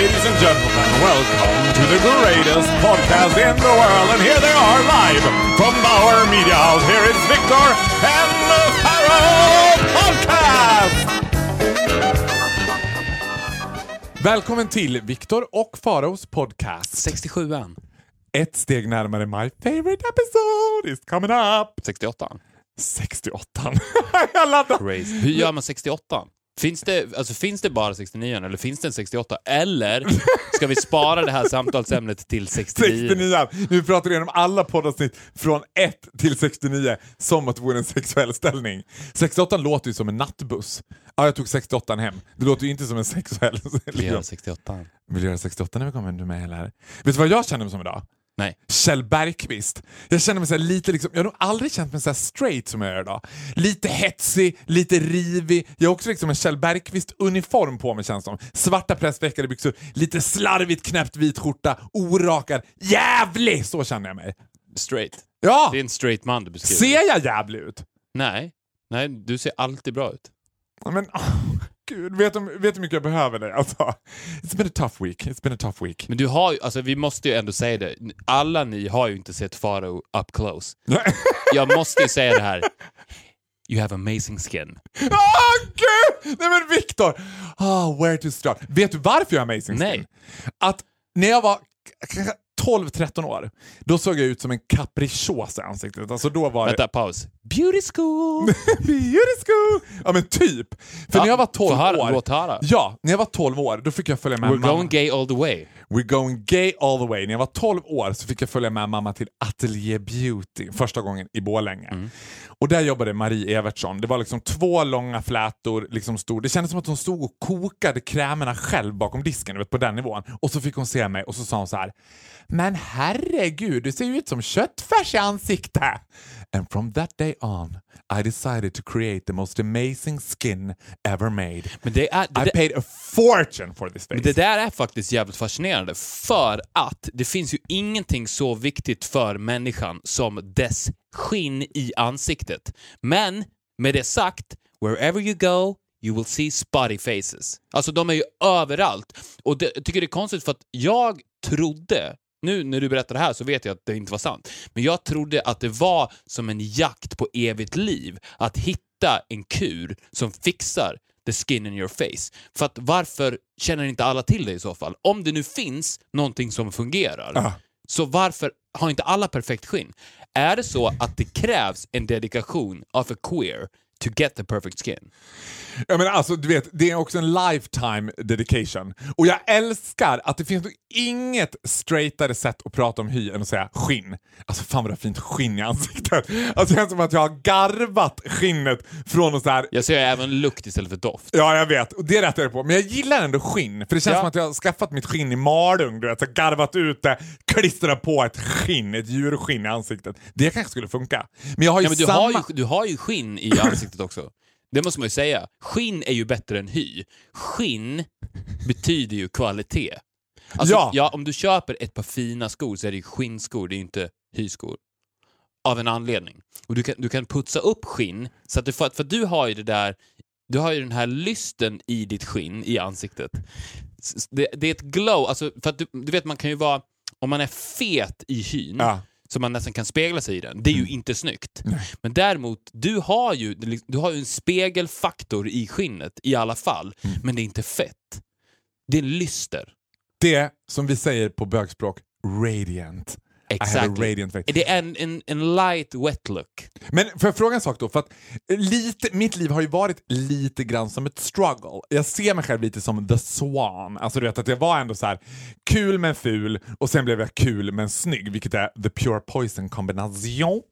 Ladies and gentlemen, welcome to the greatest podcast in the world. And here they are live from Bauer Media House. Here is Victor and the Pharaoh Podcast! Välkommen till Victor och Faraos podcast. 67an. Ett steg närmare my favorite episode is coming up. 68 68 Jag laddar. Crazy. Hur gör man 68 Finns det, alltså, finns det bara 69 eller finns det en 68? Eller ska vi spara det här samtalsämnet till 69? 69. Nu pratar vi igenom alla poddavsnitt från 1 till 69 som att det vore en sexuell ställning. 68 låter ju som en nattbuss. Ja, jag tog 68 hem. Det låter ju inte som en sexuell... Vi gör 68 Vill du göra 68 när vi kommer med eller? Vet du vad jag känner mig som idag? Nej. Kjell Bergqvist. Jag känner mig så lite liksom, jag har nog aldrig känt mig så straight som jag gör idag. Lite hetsig, lite rivig. Jag har också liksom en Kjell Bergqvist-uniform på mig känns som. Svarta pressveckade byxor, lite slarvigt knäppt vit skjorta, orakad. Jävlig! Så känner jag mig. Straight. Ja! Det är en straight man du beskriver. Ser jag jävlig ut? Nej. Nej, du ser alltid bra ut. Men gud, vet du, vet du hur mycket jag behöver dig? Alltså, it's been a tough week. It's been a tough week. Men du har alltså vi måste ju ändå säga det, alla ni har ju inte sett Faro up close. Jag måste ju säga det här. You have amazing skin. Åh oh, gud! Nej men Viktor! Oh, where to start? Vet du varför jag har amazing skin? Nej. Att när jag var 12-13 år, då såg jag ut som en capricciosa i ansiktet. Alltså då var Vänta, paus. Beauty school! Beauty school! Ja men typ. För Ja, när jag var 12 få höra, år... höra. Ja, när jag var 12 år då fick jag följa med We're mamma. going gay all the way. We're going gay all the way. När jag var 12 år så fick jag följa med mamma till Atelier Beauty första gången i Borlänge. Mm. Och där jobbade Marie Evertsson. Det var liksom två långa flätor. Liksom stod. Det kändes som att hon stod och kokade krämerna själv bakom disken, vet, på den nivån. Och så fick hon se mig och så sa hon så här. Men herregud, du ser ju ut som köttfärs i ansiktet. And from that day on I decided to create the most amazing skin ever made. Men det är... Det, I paid a fortune for this face. Men det där är faktiskt jävligt fascinerande för att det finns ju ingenting så viktigt för människan som dess skinn i ansiktet. Men med det sagt, wherever you go you will see spotty faces. Alltså de är ju överallt. Och det, jag tycker det är konstigt för att jag trodde nu när du berättar det här så vet jag att det inte var sant. Men jag trodde att det var som en jakt på evigt liv. Att hitta en kur som fixar the skin in your face. För att varför känner inte alla till det i så fall? Om det nu finns någonting som fungerar, Ja. så varför har inte alla perfekt skinn? Är det så att det krävs en dedikation av en queer to get the perfect skin? Ja, men alltså, du vet, det är också en lifetime dedication. Och jag älskar att det finns inget straightare sätt att prata om hy än att säga skinn. Alltså fan vad har fint skinn i ansiktet. Alltså det känns som att jag har garvat skinnet från och så här. Jag ser även lukt istället för doft. Ja, jag vet. Och det rättar jag på. Men jag gillar ändå skinn. För det känns Ja. som att jag har skaffat mitt skinn i Malung. Du vet, så garvat ut det, klistrat på ett skinn, ett djurskinn i ansiktet. Det kanske skulle funka. Men jag har ju Ja, men du, samma... har ju, du har ju skinn i ansiktet också. Det måste man ju säga. Skinn är ju bättre än hy. Skinn betyder ju kvalitet. Alltså, Ja. ja. om du köper ett par fina skor så är det ju skinnskor, det är ju inte hyskor. Av en anledning. Och du kan, du kan putsa upp skinn, så att du, för, för du har ju det där, du har ju den här lysten i ditt skinn, i ansiktet. Det, det är ett glow, alltså, för att du, du vet man kan ju vara, om man är fet i hyn, Ja. Så man nästan kan spegla sig i den. Det är ju inte snyggt. Men däremot, du har ju, du har ju en spegelfaktor i skinnet i alla fall, men det är inte fett. Det är en lyster. Det som vi säger på bögspråk, radiant. Exactly. Det är en, en, en light wet look. Men får jag fråga en sak då? För att lite, mitt liv har ju varit lite grann som ett struggle. Jag ser mig själv lite som the swan. Alltså du vet att jag var ändå så här kul men ful och sen blev jag kul men snygg, vilket är the pure poison kombination.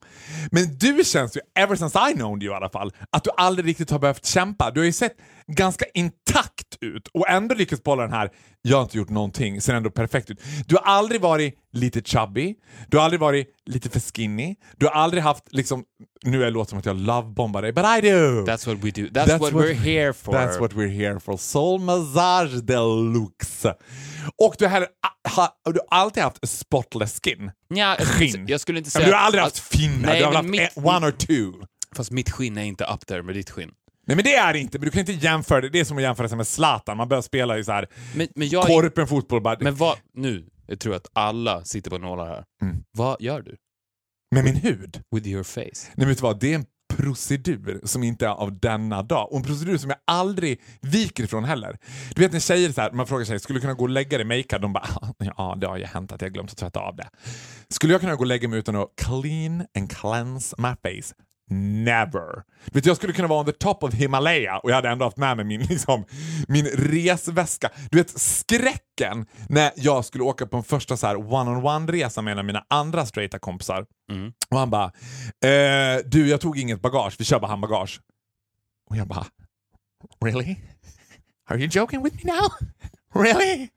Men du känns ju, ever since I known you i alla fall, att du aldrig riktigt har behövt kämpa. Du har ju sett ganska intakt ut och ändå lyckats bolla den här “jag har inte gjort någonting” ser ändå perfekt ut. Du har aldrig varit lite chubby, du har aldrig varit lite för skinny, du har aldrig haft liksom, nu är det låter som att jag lovebombar dig, but I do! That's what we do. That's, what, we're here for. That's what we're here for. Soul massage deluxe. Och du har, ha, du har alltid haft spotless skin. Skulle Skinn. jag skulle inte Ja, säga... men du har aldrig haft finnar, du har haft mitt- one or two. Fast mitt skinn är inte up there med ditt skinn. Nej men det är det inte, men du kan inte jämföra det. Det är som att jämföra sig med Zlatan. Man börjar spela i så här Men, men jag... korpen fotboll bara. Men vad... Nu, jag tror att alla sitter på nålar här. Mm. Vad gör du? Med min hud? With your face? Nej, vet du vad? Det är en procedur som inte är av denna dag. Och en procedur som jag aldrig viker ifrån heller. Du vet när tjejer, så här, man frågar sig, skulle du kunna gå och lägga dig makead? De bara, ja det har ju hänt att jag glömt att tvätta av det. Skulle jag kunna gå och lägga mig utan att clean and cleanse my face? Never. Vet du, jag skulle kunna vara on the top of Himalaya och jag hade ändå haft med mig min, liksom, min resväska. Du vet skräcken när jag skulle åka på en första så här one-on-one-resa med en av mina andra straighta kompisar. Och han bara, eh, du jag tog inget bagage, vi kör bara handbagage. Och jag bara, really? Are you joking with me now? Really?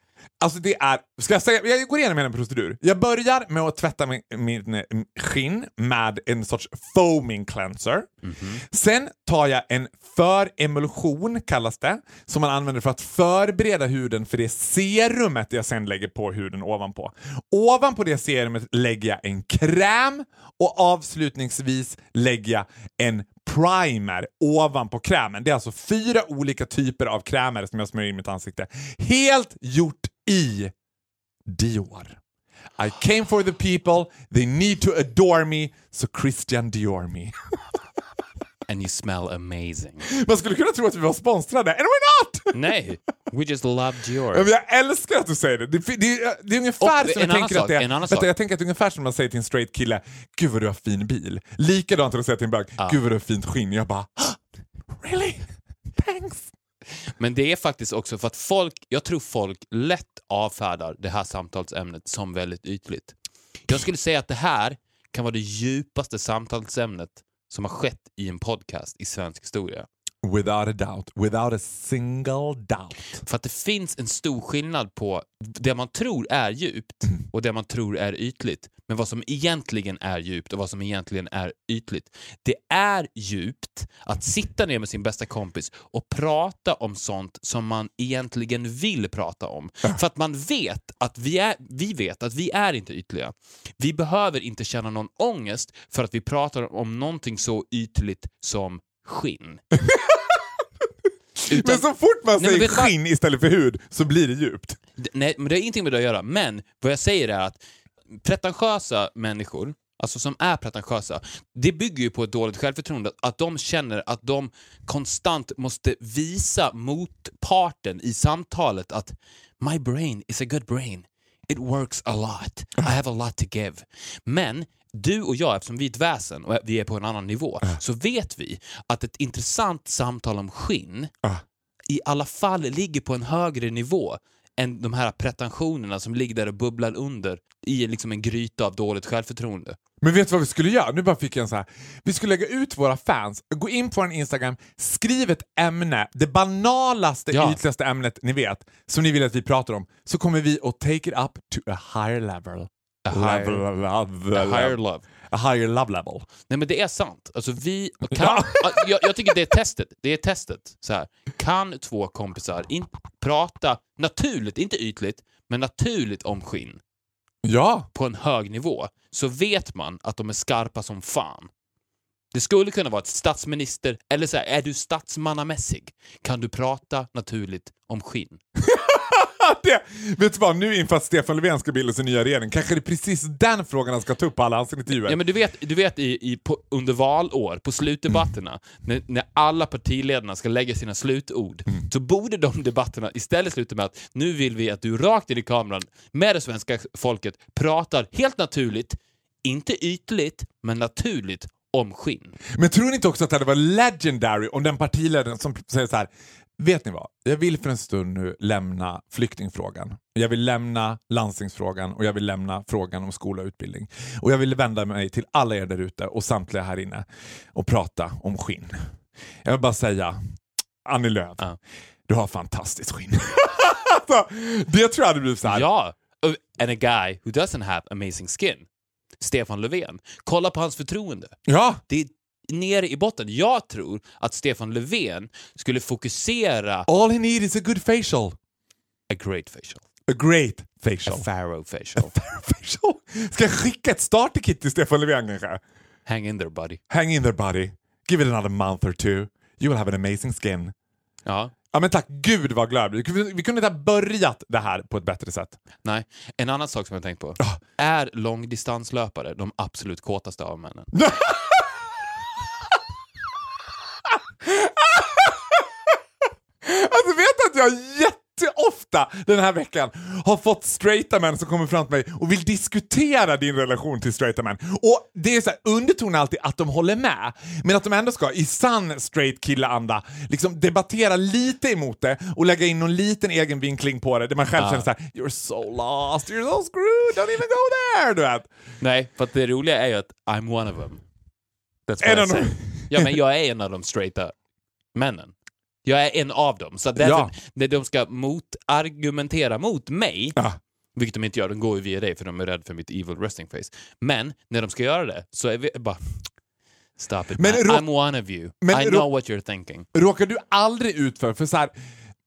Alltså det är, ska jag säga, jag går igenom hela en procedur. Jag börjar med att tvätta min, min eh, skinn med en sorts foaming cleanser. Sen tar jag en föremulsion, kallas det, som man använder för att förbereda huden för det serumet jag sen lägger på huden ovanpå. Ovanpå det serumet lägger jag en kräm och avslutningsvis lägger jag en primer ovanpå krämen. Det är alltså fyra olika typer av krämer som jag smörjer in i mitt ansikte. Helt gjort i Dior. I came for the people, they need to adore me, so Christian Dior me. And you smell amazing. Man skulle kunna tro att vi var sponsrade, and we're not! Nej, we just love Dior. men Jag älskar att du säger det. Det, det, det är ungefär Och som jag tänker sak, att det Vänta, sak. jag tänker att det är ungefär som man säger till en straight kille, gud vad du har fin bil. Likadant att säga till en bög, gud vad du har fint skinn. Jag bara, really? Thanks. Men det är faktiskt också för att folk, jag tror folk lätt avfärdar det här samtalsämnet som väldigt ytligt. Jag skulle säga att det här kan vara det djupaste samtalsämnet som har skett i en podcast i svensk historia. Without a doubt, without a single doubt. För att det finns en stor skillnad på det man tror är djupt och det man tror är ytligt. Men vad som egentligen är djupt och vad som egentligen är ytligt. Det är djupt att sitta ner med sin bästa kompis och prata om sånt som man egentligen vill prata om. För att man vet att vi är, vi vet att vi är inte ytliga. Vi behöver inte känna någon ångest för att vi pratar om någonting så ytligt som skinn. Utan- Men så fort man Nej, säger vad? skinn istället för hud så blir det djupt. D- Nej, men det har ingenting med det att göra. Men vad jag säger är att pretentiösa människor, alltså som är pretentiösa, det bygger ju på ett dåligt självförtroende. Att de känner att de konstant måste visa motparten i samtalet att my brain is a good brain. It works a lot. I have a lot to give. Men du och jag, eftersom vi är ett väsen och vi är på en annan nivå, så vet vi att ett intressant samtal om skinn i alla fall ligger på en högre nivå än de här pretensionerna som ligger där och bubblar under i liksom en gryta av dåligt självförtroende. Men vet du vad vi skulle göra? Nu bara fick jag en så här. Vi skulle lägga ut våra fans, gå in på vår Instagram, skriv ett ämne, det banalaste, Ja. ytligaste ämnet ni vet, som ni vill att vi pratar om, så kommer vi att take it up to a higher level. A higher- level, A higher love. A higher love level. Nej men det är sant. Alltså vi kan, jag, jag tycker det är testet. Det är testet. Så här. Kan två kompisar in, prata naturligt, inte ytligt, men naturligt om skinn Ja, på en hög nivå så vet man att de är skarpa som fan. Det skulle kunna vara ett statsminister, eller så här, är du statsmannamässig? Kan du prata naturligt om skinn? det, vet du vad? Nu inför att Stefan Löfven ska bilda sin nya regering, kanske det är precis den frågan han ska ta upp på alla hans intervjuer. Ja, men du vet, du vet i, i, på, under valår, på slutdebatterna, när, när alla partiledarna ska lägga sina slutord, så borde de debatterna istället sluta med att nu vill vi att du rakt in i kameran med det svenska folket pratar helt naturligt, inte ytligt, men naturligt om skinn. Men tror ni inte också att det hade varit legendary om den partiledaren som säger så här. Vet ni vad? Jag vill för en stund nu lämna flyktingfrågan. Jag vill lämna landstingsfrågan och jag vill lämna frågan om skola och utbildning. Och jag vill vända mig till alla er där ute och samtliga här inne och prata om skinn. Jag vill bara säga, Annie Lööf. Ja. du har fantastiskt skinn. alltså, det tror jag hade blivit så här. Ja, and a guy who doesn't have amazing skin. Stefan Löfven. Kolla på hans förtroende. Ja, Det är nere i botten. Jag tror att Stefan Löfven skulle fokusera all he need is a good facial. a great facial. A great A facial. pharaoh facial. facial. Ska jag skicka ett starterkit till Stefan Löfven kanske? Hang in there buddy. Hang in there buddy. Give it another month or two. You will have an amazing skin. Ja, Ja men tack gud vad glad. Vi kunde inte ha börjat det här på ett bättre sätt. nej. En annan sak som jag tänkt på. Ah. Är långdistanslöpare de absolut kåtaste av männen? Alltså vet du att jag jätteofta den här veckan har fått straighta män som kommer fram till mig och vill diskutera din relation till straighta män. Och det är så här, underton är alltid att de håller med, men att de ändå ska i sann straight kille-anda liksom debattera lite emot det och lägga in någon liten egen vinkling på det där man själv känner såhär “You're so lost, you're so screwed, don't even go there” du vet. Nej, för det roliga är ju att I'm one of them. That's En what I av dem. say. Ja, men jag är en av de straighta männen. Jag är en av dem. Så därför, Ja. när de ska motargumentera mot mig, Ja. vilket de inte gör, de går ju via dig för de är rädda för mitt evil resting face. Men när de ska göra det så är vi bara... Stop it Men I'm one of you. I know what you're thinking. Råkar du aldrig ut för, för så här,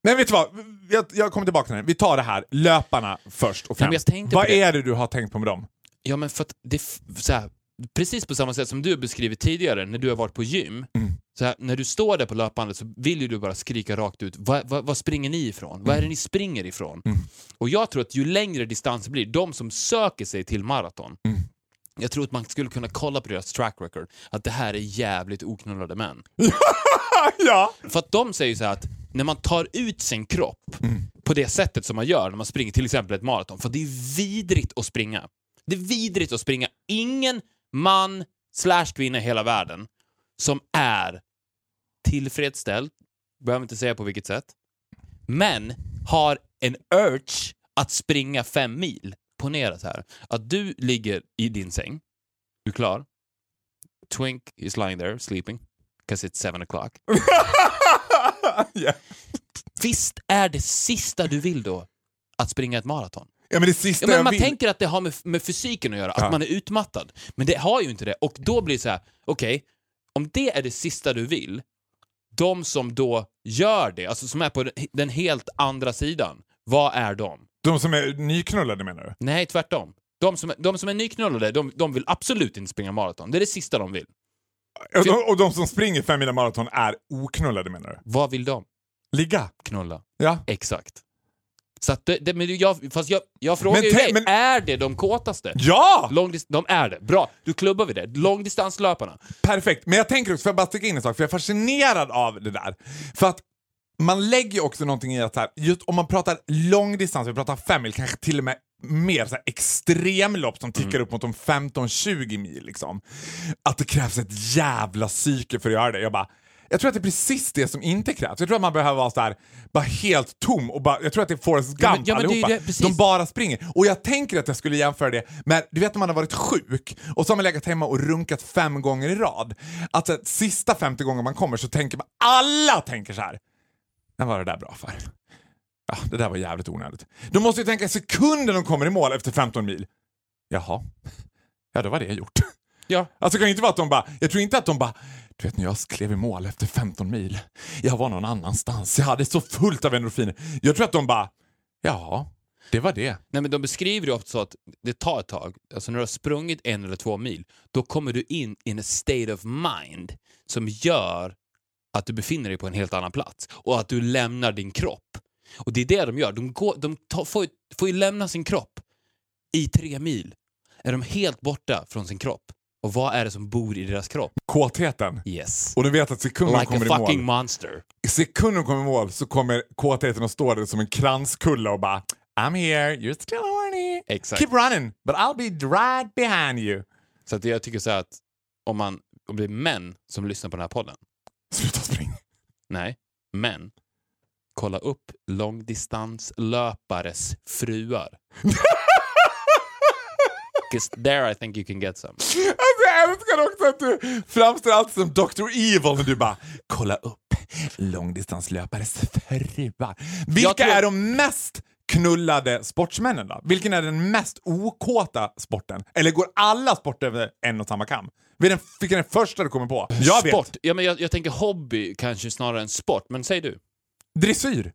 men vet du vad, jag, jag kommer tillbaka till det. Vi tar det här, löparna först och Ja, främst. tänkte Vad är det du har tänkt på med dem? Ja, men för att det... Så här, precis på samma sätt som du beskrivit tidigare när du har varit på gym. Mm. Så här, när du står där på löpbandet så vill ju du bara skrika rakt ut. Vad, vad, vad springer ni ifrån? Vad är Mm. det ni springer ifrån? Och jag tror att ju längre distans blir, de som söker sig till maraton, Mm. jag tror att man skulle kunna kolla på deras track record, att det här är jävligt oknullade män. ja! För att de säger så här att när man tar ut sin kropp på det sättet som man gör när man springer till exempel ett maraton, för det är vidrigt att springa. Det är vidrigt att springa. Ingen man slash kvinna i hela världen som är tillfredsställd, behöver inte säga på vilket sätt, men har en urge att springa fem mil. Ponera så här, att du ligger i din säng, du är klar, Twink is lying there sleeping, because it's seven o'clock. ja. Visst är det sista du vill då att springa ett maraton? Ja men det sista Ja, men man vill... tänker att det har med, med fysiken att göra, Ja. att man är utmattad. Men det har ju inte det. Och då blir det så här, okej, om det är det sista du vill, de som då gör det, alltså som är på den- helt andra sidan, vad är de? De som är nyknullade menar du? Nej, tvärtom. De som, de som är nyknullade, de, de vill absolut inte springa maraton. Det är det sista de vill. Och de, och de som springer fem mila maraton är oknullade menar du? Vad vill de? Ligga? Knulla. Ja. Exakt. Så att det, det, men jag, fast jag, jag frågar Men ju dig, men- är det de kåtaste? Ja! Långdist- de är det. Bra, då klubbar vi det. Långdistanslöparna. Perfekt, men jag tänker också, för jag bara sticka in en sak, för jag är fascinerad av det där. För att man lägger ju också någonting i att här, just om man pratar långdistans, vi pratar fem mil, kanske till och med mer så här, extremlopp som tickar upp mot de 15-20 mil. Liksom. Att det krävs ett jävla psyke för att göra det. Jag bara, jag tror att det är precis det som inte krävs. Jag tror att man behöver vara så här, bara helt tom och bara, jag tror att det är Forrest Gump Ja, men- ja, det. De bara springer. Och jag tänker att jag skulle jämföra det med, du vet när man har varit sjuk och så har man legat hemma och runkat fem gånger i rad. Att så här, sista femte gången man kommer så tänker man, alla tänker så här. När var det där bra för? Ja, det där var jävligt onödigt. De måste ju tänka sekunden de kommer i mål efter 15 mil. Jaha, ja då var det gjort. Ja. Alltså det kan ju inte vara att de bara, jag tror inte att de bara, du vet när jag klev i mål efter 15 mil, jag var någon annanstans, jag hade så fullt av endorfiner. Jag tror att de bara, ja, det var det. Nej, men de beskriver det ofta så att det tar ett tag. Alltså när du har sprungit en eller två mil, då kommer du in i en state of mind som gör att du befinner dig på en helt annan plats och att du lämnar din kropp. Och det är det de gör. De, går, de tar, får, ju- får ju lämna sin kropp i tre mil. Är de helt borta från sin kropp. Och vad är det som bor i deras kropp? Kåtheten. Yes. Och du vet att sekunden de Like a kommer i mål, fucking monster. sekunden de kommer i mål så kommer kåtheten att stå där som en kranskulla och bara I'm here, you're still horny. Exakt. Keep running, but I'll be right behind you. Så att jag tycker så att om, man, om det är män som lyssnar på den här podden Sluta springa. Nej, men kolla upp långdistanslöpares fruar. 'Cause there I think you can get some. Alltså jag älskar också att du framstår alltid som Dr. Evil när du bara kolla upp långdistanslöpares fruar. Vilka tror- är de mest knullade sportsmännen då? Vilken är den mest okåta sporten? Eller går alla sporter över en och samma kam? Vilken är den första du kommer på? Jag sport. vet. Ja, men jag, jag tänker hobby kanske snarare än sport, men säg du. Dressyr.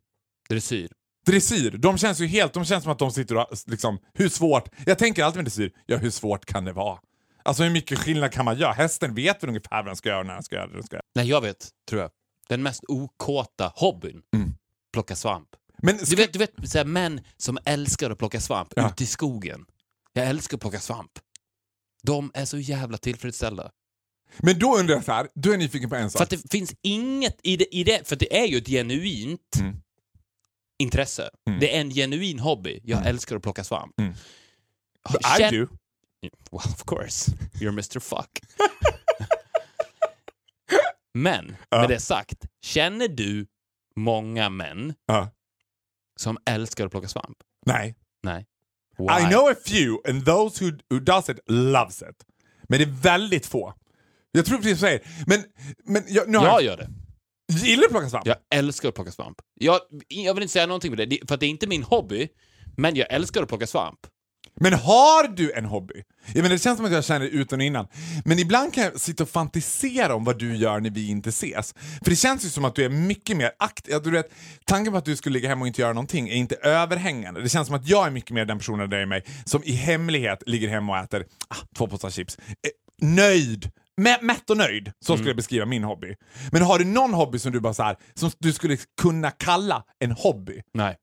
Dressyr. Dressyr, de känns ju helt, de känns som att de sitter och liksom, hur svårt, jag tänker alltid med dressyr, ja hur svårt kan det vara? Alltså hur mycket skillnad kan man göra? Hästen vet väl ungefär vad den ska göra när den ska göra det. den ska göra. Nej, jag vet, tror jag. Den mest okåta hobbyn. Mm. Plocka svamp. Men Du ska, vet, du vet så här, män som älskar att plocka svamp Ja. ute i skogen. Jag älskar att plocka svamp. De är så jävla tillfredsställda. men då undrar jag så här, du är nyfiken på en För sak. att det finns inget i det, i det för det är ju ett genuint Mm. Intresse. Mm. Det är en genuin hobby. Jag älskar att plocka svamp. Mm. Känn- I do. Well, of course. You're Mr Fuck. Men, Ja. med det sagt, känner du många män Ja. som älskar att plocka svamp? Nej. Nej. I know a few and those who, who does it loves it. Men det är väldigt få. Jag tror precis vad du säger. Men, men jag, nu har Jag jag, gör det. Gillar du att plocka svamp? Jag älskar att plocka svamp. Jag, jag vill inte säga någonting med det, för att det är inte min hobby, men jag älskar att plocka svamp. Men har du en hobby? Jag menar, det känns som att jag känner det utan och innan. Men ibland kan jag sitta och fantisera om vad du gör när vi inte ses. För det känns ju som att du är mycket mer aktiv. Du vet, tanken på att du skulle ligga hemma och inte göra någonting är inte överhängande. Det känns som att jag är mycket mer den personen där i mig som i hemlighet ligger hemma och äter ah, två påsar chips. Eh, nöjd. Mä- mätt och nöjd. Så skulle jag beskriva min hobby. Men har du någon hobby som du bara så här, som du skulle kunna kalla en hobby? Nej.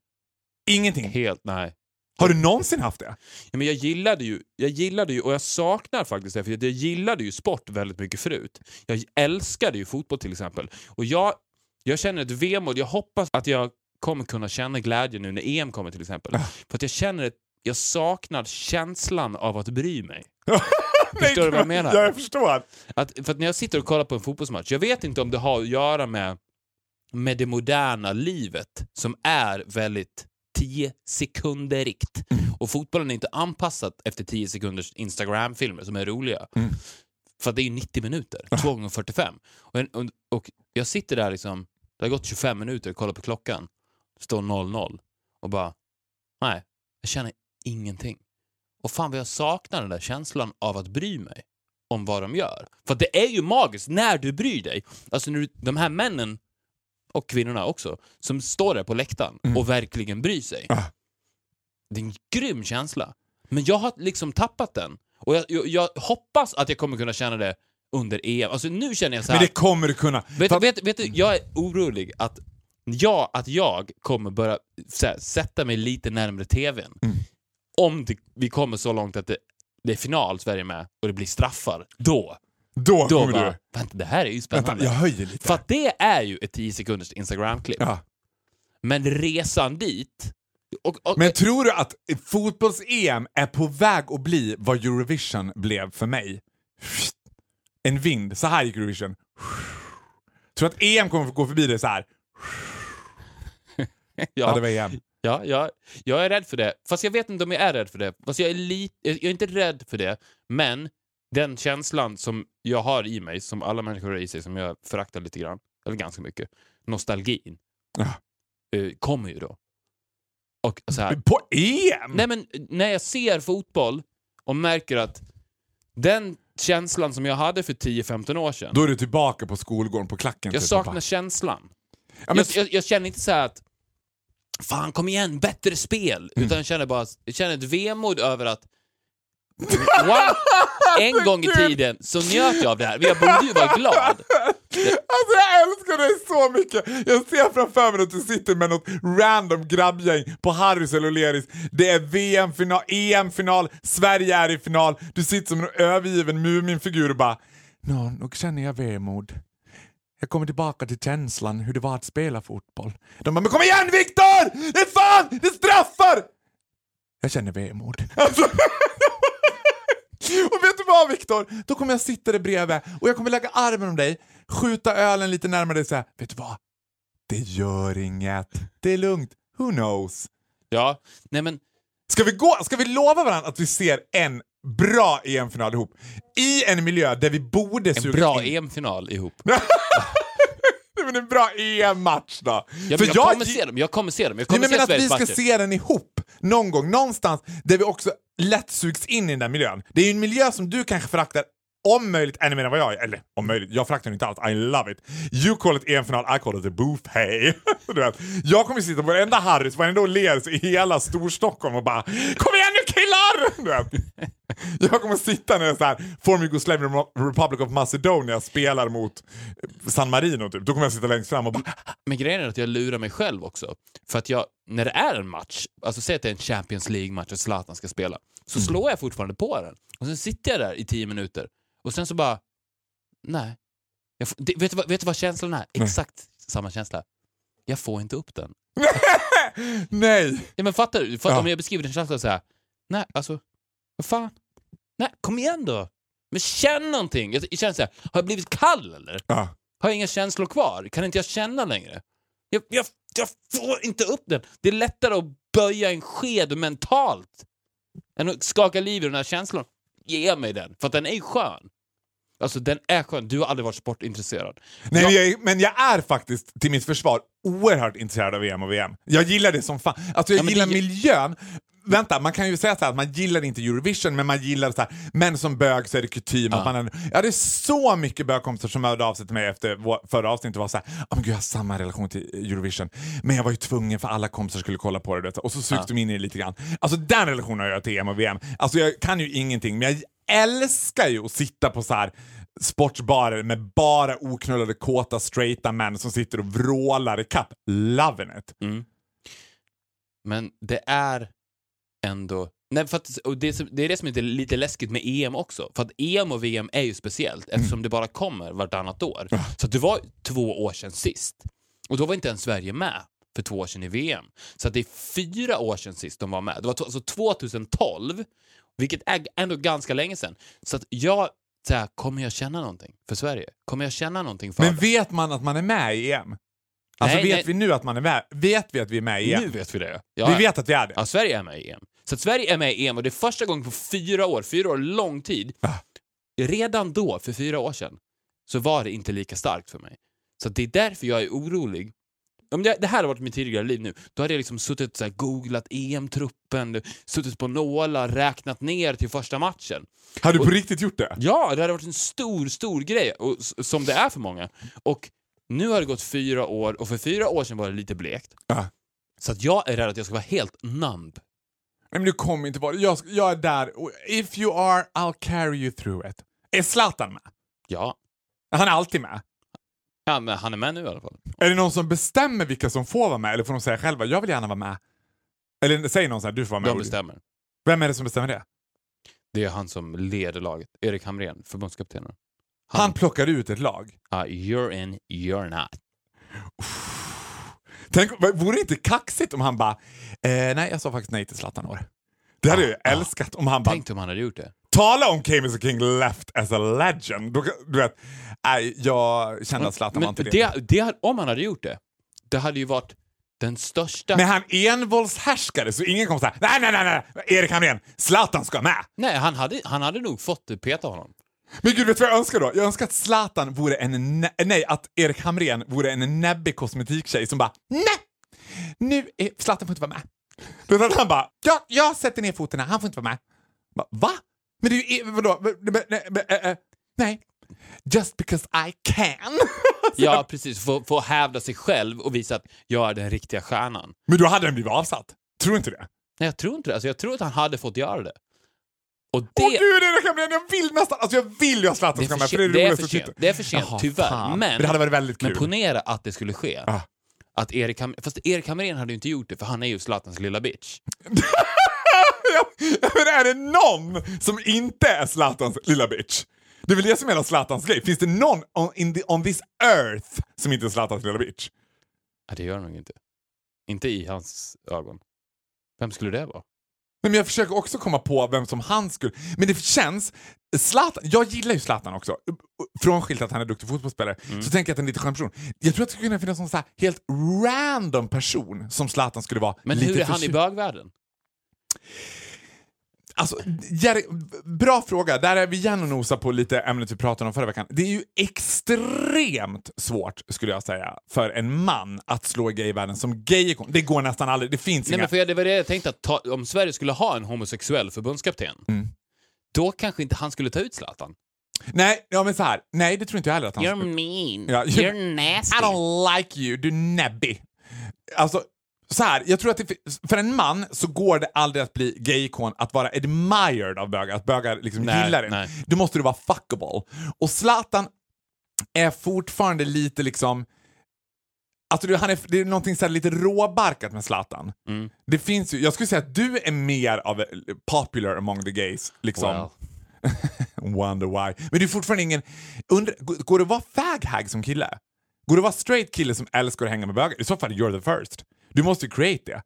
Ingenting. Helt nej. Har du någonsin haft det? Ja, men jag gillade ju, jag gillade ju, och jag saknar faktiskt det, för jag gillade ju sport väldigt mycket förut. Jag älskade ju fotboll till exempel. Och jag, jag känner ett vemod, jag hoppas att jag kommer kunna känna glädje nu när EM kommer till exempel. För att jag känner att jag saknar känslan av att bry mig. Förstår du vad jag menar? Ja, jag förstår. Att, för att när jag sitter och kollar på en fotbollsmatch, jag vet inte om det har att göra med, med det moderna livet som är väldigt 10 sekunderigt. Och fotbollen är inte anpassat efter 10 sekunders Instagram-filmer som är roliga. För att det är ju 90 minuter, 2 gånger 45. Och, en- och, och jag sitter där liksom, det har gått 25 minuter, kollar på klockan, står 0-0 och bara, nej, jag känner ingenting. Och fan vad jag saknar den där känslan av att bry mig om vad de gör. För det är ju magiskt när du bryr dig. Alltså när du, de här männen, och kvinnorna också, som står där på läktaren och verkligen bryr sig. Ah. Det är en grym känsla. Men jag har liksom tappat den. Och jag, jag, jag hoppas att jag kommer kunna känna det under EM. Alltså nu känner jag så här... Men det kommer du kunna. Vet, För- vet, vet du, jag är orolig att jag, att jag kommer börja här, sätta mig lite närmare TVn. Mm. Om det, vi kommer så långt att det, det är final Sverige med och det blir straffar. Då, Då, då kommer bara, du... vänta det här är ju spännande. Vänta, jag höjer lite. För att det är ju ett 10 sekunders Instagram-klipp. Ja. Men resan dit... Och, och, Men tror du att fotbolls-EM är på väg att bli vad Eurovision blev för mig? En vind. Så här gick Eurovision. Tror du att EM kommer att gå förbi det så här? Ja, det var EM. Ja, ja, jag är rädd för det. Fast jag vet inte om jag är rädd för det. Fast jag är, lite, jag är inte rädd för det, men den känslan som jag har i mig, som alla människor har i sig, som jag föraktar lite grann, eller ganska mycket, nostalgin, eh, kommer ju då. Och så här, På EM? nej men när jag ser fotboll och märker att den känslan som jag hade för 10-15 år sedan, Då är du tillbaka på skolgården på klacken. jag typ, saknar pappa. känslan. Ja, men, jag, jag, jag känner inte så här att Fan kom igen, bättre spel! Mm. Utan jag känner bara jag känner ett vemod över att One, en gång i tiden så njöt jag av det här. Jag borde ju vara glad. Alltså jag älskar dig så mycket! Jag ser framför mig att du sitter med något random grabbgäng på Harrys eller O'Learys. Det är VM-final, EM-final, Sverige är i final. Du sitter som en övergiven Muminfigur och bara Nå, nog känner jag vemod. Jag kommer tillbaka till känslan hur det var att spela fotboll. De bara, men kom igen Viktor! Det är fan! Det är straffar! Jag känner vemod. Alltså, och vet du vad Viktor? Då kommer jag sitta där bredvid och jag kommer lägga armen om dig, skjuta ölen lite närmare dig och säga, vet du vad? Det gör inget. Det är lugnt. Who knows? Ja, nej men Ska vi, gå, ska vi lova varandra att vi ser en bra EM-final ihop? I en miljö där vi borde en suga bra in... EM-final ihop. Det men en bra EM-match då. Ja, men jag, kommer se dem, jag kommer se dem. Jag Ja, kommer men se men att vi ska matcher. se den ihop någon gång, någonstans där vi också lätt sugs in i den där miljön. Det är ju en miljö som du kanske föraktar om möjligt ännu mer än vad jag. Eller om möjligt, jag föraktar inte alls. I love it. You call it EM-final, I call it a buffet. du vet, jag kommer sitta på varenda Harrys, varenda Åhléns i hela Storstockholm och bara Kom killar! Jag kommer sitta när så här, Former Yugoslavian Republic of Macedonia spelar mot San Marino typ. Då kommer jag sitta längst fram och bara Men grejen är att jag lurar mig själv också. För att jag, när det är en match, alltså säg att det är en Champions League-match och Zlatan ska spela, så Mm. slår jag fortfarande på den. Och sen sitter jag där i tio minuter och sen så bara, nej. Jag det, vet, du vad, vet du vad känslan är? Exakt samma känsla. Jag får inte upp den. Nej! Ja, men fattar du? Fattar, Ja. Om jag beskriver den känslan så här, nej alltså, vad fan? Nej, kom igen då! Men känn någonting! Jag, känner så här, har jag blivit kall eller? Ja. Har jag inga känslor kvar? Kan inte jag känna längre? Jag, jag, jag får inte upp den. Det är lättare att böja en sked mentalt än att skaka liv i den här känslan. Ge mig den, för att den är skön. Alltså den är skön. Du har aldrig varit sportintresserad. Nej, Jag- men, jag, men jag är faktiskt, till mitt försvar, oerhört intresserad av EM och VM. Jag gillar det som fan. Alltså jag Ja, gillar det- miljön. Vänta, man kan ju säga så här att man gillar inte Eurovision, men man gillar så här, men som bög så är det kutym att man är, Jag hade så mycket bögkompisar som hörde av sig till mig efter vår, förra avsnittet och var så här, oh, gud, jag har samma relation till Eurovision, men jag var ju tvungen för alla kompisar skulle kolla på det. Och så sugs de in i det lite grann. Alltså den relationen har jag till EM och VM. Alltså jag kan ju ingenting, men jag älskar ju att sitta på så här sportsbarer med bara oknullade kåta straighta män som sitter och vrålar i kapp. Loving it! Men det är ändå... Nej, för att, och det, som- det är det som är lite- läskigt med EM också. För att EM och VM är ju speciellt eftersom det bara kommer vartannat år. Så att det var två år sedan sist. Och då var inte ens Sverige med för två år sedan i VM. Så det är fyra år sedan sist de var med. Det var alltså 2012, vilket är ändå ganska länge sedan. Så att jag, så här, kommer jag känna någonting för Sverige? Kommer jag känna någonting för Men det? vet man att man är med i EM? Alltså Nej, vet nej. vi nu att man är med? Vet vi att vi är med i EM? Nu vet vi det. Ja, Vi vet att vi är det? Ja, Sverige är med i EM. Så att Sverige är med i EM och det är första gången på fyra år, fyra år lång tid. Ah. Redan då, för fyra år sedan, så var det inte lika starkt för mig. Så det är därför jag är orolig. Om det, det här hade varit mitt tidigare liv nu, då hade jag liksom suttit och googlat EM-truppen, suttit på nålar, räknat ner till första matchen. Har du på Och- riktigt gjort det? Ja, det hade varit en stor, stor grej, och, som det är för många. Och nu har det gått fyra år, och för fyra år sedan var det lite blekt. Ja. Så att jag är rädd att jag ska vara helt numb. Nej, men du kommer inte vara. Jag, jag är där. If you are, I'll carry you through it. Är Zlatan med? Ja, Han är alltid med. Ja, men han är med nu i alla fall. Är det någon som bestämmer vilka som får vara med eller får de säga själva jag vill gärna vara med? Eller säger någon så här, du får vara med. De bestämmer. Vem är det som bestämmer det? Det är han som leder laget. Erik Hamrén, förbundskaptenen. Han, plockar ut ett lag. Ah, you're in, you're not. Tänk, vore det inte kaxigt om han bara, eh, nej jag sa faktiskt nej till Zlatan år. Det hade jag ju älskat om han bara, Tänk om han hade gjort det. tala om Came as a King left as a legend. Då, du vet, nej, jag kände att Zlatan var inte det. det, det, om han hade gjort det, det hade ju varit den största... Men han envåldshärskare så ingen kommer säga nej, nej, nej, nej, Erik Hamrén, Zlatan ska med. Nej, han hade, han hade nog fått peta honom. Men gud, vet du vad jag önskar då? Jag önskar att Zlatan vore en, nej, att Erik Hamrén vore en näbbig kosmetiktjej som bara, nej, nu är Zlatan får inte vara med. Att han bara, ja, jag sätter ner foten här, han får inte vara med. Bara, Va? Men det är ju, vadå? Men- men- äh, äh, Nej, just because I can. Ja, precis. Få, få hävda sig själv och visa att jag är den riktiga stjärnan. Men då hade den blivit avsatt. Tror du inte det? Nej, jag tror inte det. Alltså, jag tror att han hade fått göra det. Och det... Åh gud, Erik Hamrén, jag vill nästan, alltså jag vill ju att Zlatan Det är ska med, för det är Det är roligt för sent. Det är för sent, Jaha, tyvärr. fan. Men- det hade varit väldigt kul. Men ponera att det skulle ske. Ah. Att Erik Ham- Fast Erik Hamrén hade ju inte gjort det, för han är ju Zlatans lilla bitch. Men är det någon som inte är Zlatans lilla bitch? Det är väl det som är hela Zlatans grej. Finns det någon on, the, on this earth som inte är Zlatans lilla bitch? Ja, det gör han nog inte. Inte i hans ögon. Vem skulle det vara? Men jag försöker också komma på vem som han skulle... Men det känns... Zlatan, jag gillar ju Zlatan också. Frånskilt att han är duktig fotbollsspelare så tänker jag att han är en lite skön person. Jag tror att det skulle kunna finnas någon så här helt random person som Zlatan skulle vara Men hur är han i bögvärlden? Alltså, Jerry, bra fråga. Där är vi igen och nosar på lite ämnet vi pratade om förra veckan. Det är ju extremt svårt, skulle jag säga, för en man att slå i gayvärlden som gayikon. Det går nästan aldrig. Det finns Nej, inga... men för jag, det var det jag tänkte, att ta, om Sverige skulle ha en homosexuell förbundskapten, Mm. då kanske inte han skulle ta ut Zlatan. Nej, ja, men så här. Nej, det tror inte jag heller att han skulle... mean. Ja, You're nasty. I don't like you, du näbbig. Alltså, så här, jag tror att det, för en man så går det aldrig att bli gayikon att vara admired av bögar, att bögar liksom Nej, gillar det. nej. Då måste du vara fuckable. Och Zlatan är fortfarande lite liksom Alltså han är, det är någonting så lite råbarkat med Zlatan. Mm. Det finns ju, jag skulle säga att du är mer av popular among the gays. Liksom. Well. Wonder why. Men du är fortfarande ingen... Undra, går det att vara fag-hag som kille? Går det att vara straight kille som älskar att hänga med bögar? I så fall you're the first. Du måste ju create det.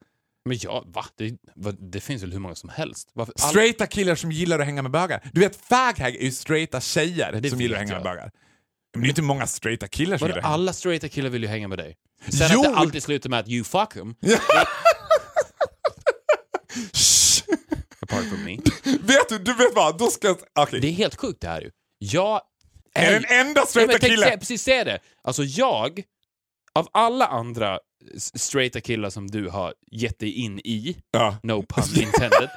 Men ja, va? Det, va? det finns väl hur många som helst? Varför? all- Straighta killar som gillar att hänga med bögar. Du vet, fag-hag är ju straighta tjejer det som gillar att hänga jag. med bögar. Men det är inte många straighta killar som Vadå, gillar alla straighta killar vill ju hänga med dig. Sen Jo! att det alltid slutar med att you fuck them, apart from me. Vet du, du vet vad? Då ska jag... Okej. Det är helt sjukt det här ju. Jag Är den enda straighta killen... precis säga det. Alltså jag, av alla andra straighta killar som du har gett dig in i, Ja. no pun intended,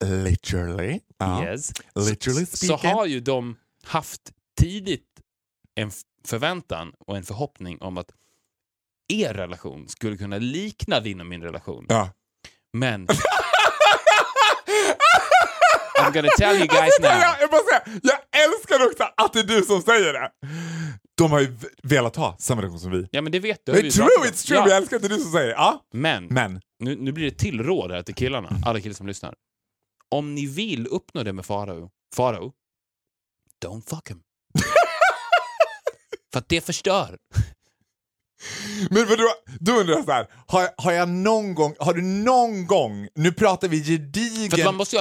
Literally. Ja. yes, Literally så speaking. har ju de haft tidigt en förväntan och en förhoppning om att er relation skulle kunna likna din och min relation. Ja. Men... I'm gonna tell you guys now. Jag, jag, säga, jag älskar också att det är du som säger det. De har ju velat ha samma relation som vi. Ja men det vet du. har vi It's true, it's true. Ja. Jag älskar är du som säger det. Ja. Men, Men. Nu, nu blir det till råd här till killarna, alla killar som lyssnar. Om ni vill uppnå det med Farao, Farao, don't fuck him. För att det förstör. Men vadå, då undrar jag så här, har, har jag någon gång, har du någon gång, nu pratar vi gedigen måste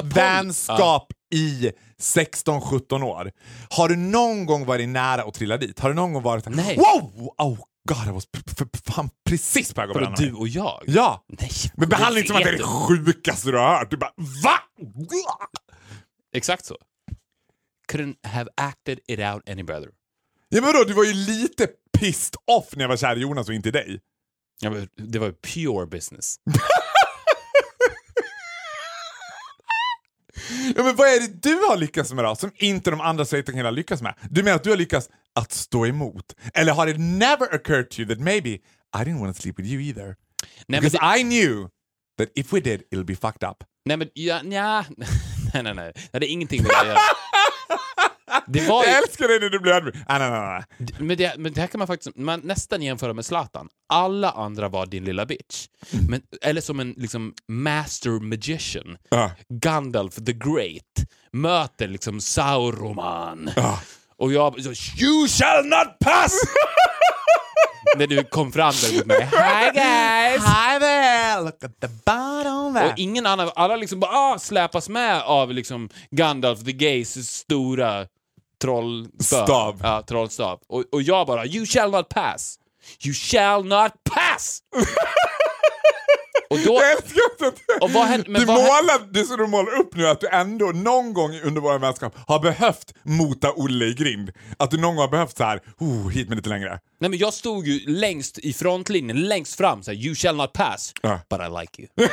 i 16-17 år. Har du någon gång varit nära att trilla dit? Har du någon gång varit såhär, Nej. wow, oh god, jag var fan precis på väg att bränna du och jag? Ja. Nej. Men behandla inte som att det är det sjukaste du har hört. Du bara VA? Exakt så. Couldn't have acted it out any better. Ja men vadå, du var ju lite pissed off när jag var kär i Jonas och inte i dig. Ja, men det var ju pure business. Ja, men vad är det du har lyckats med då, som inte de andra killarna lyckas med? Du menar att du har lyckats att stå emot? Eller har it never occurred to you that maybe I didn't want to sleep with you either? Nej, Because det, I knew that if we did, it'll be fucked up. nej, men ja, nja. nej, nej, nej. Det hade ingenting med det att göra. Det var ju... Jag älskar dig när du blir ödmjuk. Ah, nej, nej, nej. Men det, men det här kan man faktiskt man nästan jämföra med Zlatan. Alla andra var din lilla bitch. Mm. Men, eller som en liksom, master magician. Ja. Gandalf the Great möter liksom Sauroman. Ja. Och jag så, You shall not pass! När du kom fram där mot mig. Hi guys! Hi there, look at the bottom there. Och ingen annan, alla liksom bara ah, släpas med av liksom Gandalf the Gays stora trollspö. Stav. Ja, trollstav. Och, och jag bara You shall not pass! You shall not pass! och då... Jag älskar att Och vad händer- men du vad målar, det som du målar upp nu att du ändå någon gång under vår vänskap har behövt mota Olle i grind. Att du någon gång har behövt så här, oh, hit med lite längre. Nej men jag stod ju längst i frontlinjen, längst fram, så här, you shall not pass, Ja. but I like you.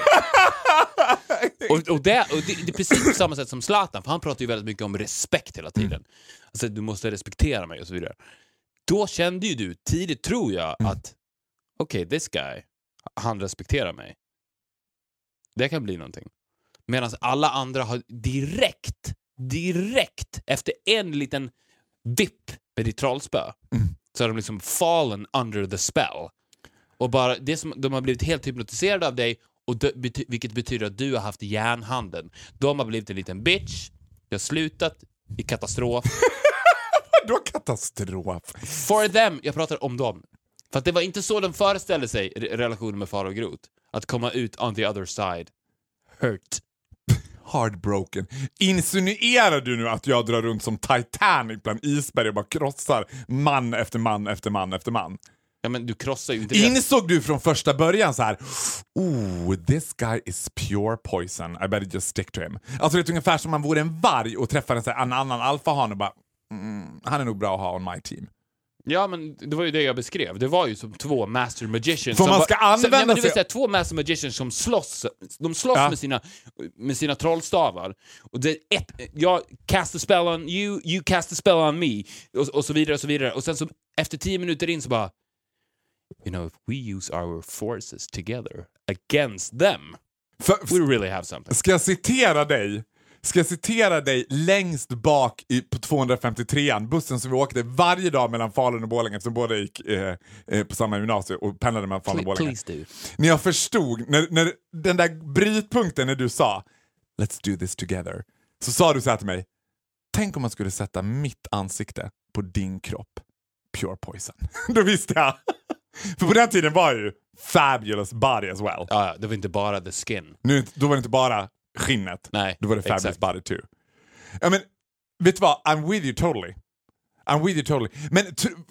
och, och, det, och det, det är precis på samma sätt som Zlatan, för han pratar ju väldigt mycket om respekt hela tiden. Alltså du måste respektera mig och så vidare. Då kände ju du tidigt, tror jag, att okej, this guy, han respekterar mig. Det kan bli någonting. Medan alla andra har direkt, direkt, efter en liten vipp med ditt trollspö, så har de liksom fallen under the spell. Och bara, det som, de har blivit helt hypnotiserade av dig, och det, bety, vilket betyder att du har haft järnhanden. De har blivit en liten bitch, det har slutat i katastrof. Då katastrof. For them, jag pratar om dem. För det var inte så de föreställde sig re- relationen med Farao Groth. Att komma ut on the other side. Hurt. Heartbroken. Insinuerar du nu att jag drar runt som Titanic bland isberg och bara krossar man efter man efter man efter man? Ja, men du krossar ju inte deras... Insåg du från första början så här, oh, this guy is pure poison, I better just stick to him. Alltså det är ungefär som om man vore en varg och träffar en, så här, en annan alfahane och bara, mm, han är nog bra att ha on my team. Ja, men det var ju det jag beskrev. Det var ju som två master magicians. För som man ska så, nej, använda men du vill sig- säga två master magicians som slåss. De slåss Ja. med, sina, med sina trollstavar. Och det ett, jag cast a spell on you, you cast a spell on me. Och, och så vidare och så vidare. Och sen så efter tio minuter in så bara... You know, if we use our forces together against them, För, we really have something. Ska jag citera dig? Ska jag citera dig längst bak i, på 253an, bussen som vi åkte varje dag mellan Falun och Borlänge eftersom båda gick eh, eh, på samma gymnasium och pendlade mellan Falun och Borlänge. please do. När jag förstod, när, när den där brytpunkten när du sa “Let's do this together” så sa du så här till mig “Tänk om man skulle sätta mitt ansikte på din kropp, pure poison”. Då visste jag. För på den tiden var ju fabulous body as well. Ja, det var inte bara the skin. Nu, då var det inte bara skinnet, Nej, då var det fabulous exakt. body too. Ja, men, vet du vad? I'm with you totally. I'm with you totally. Men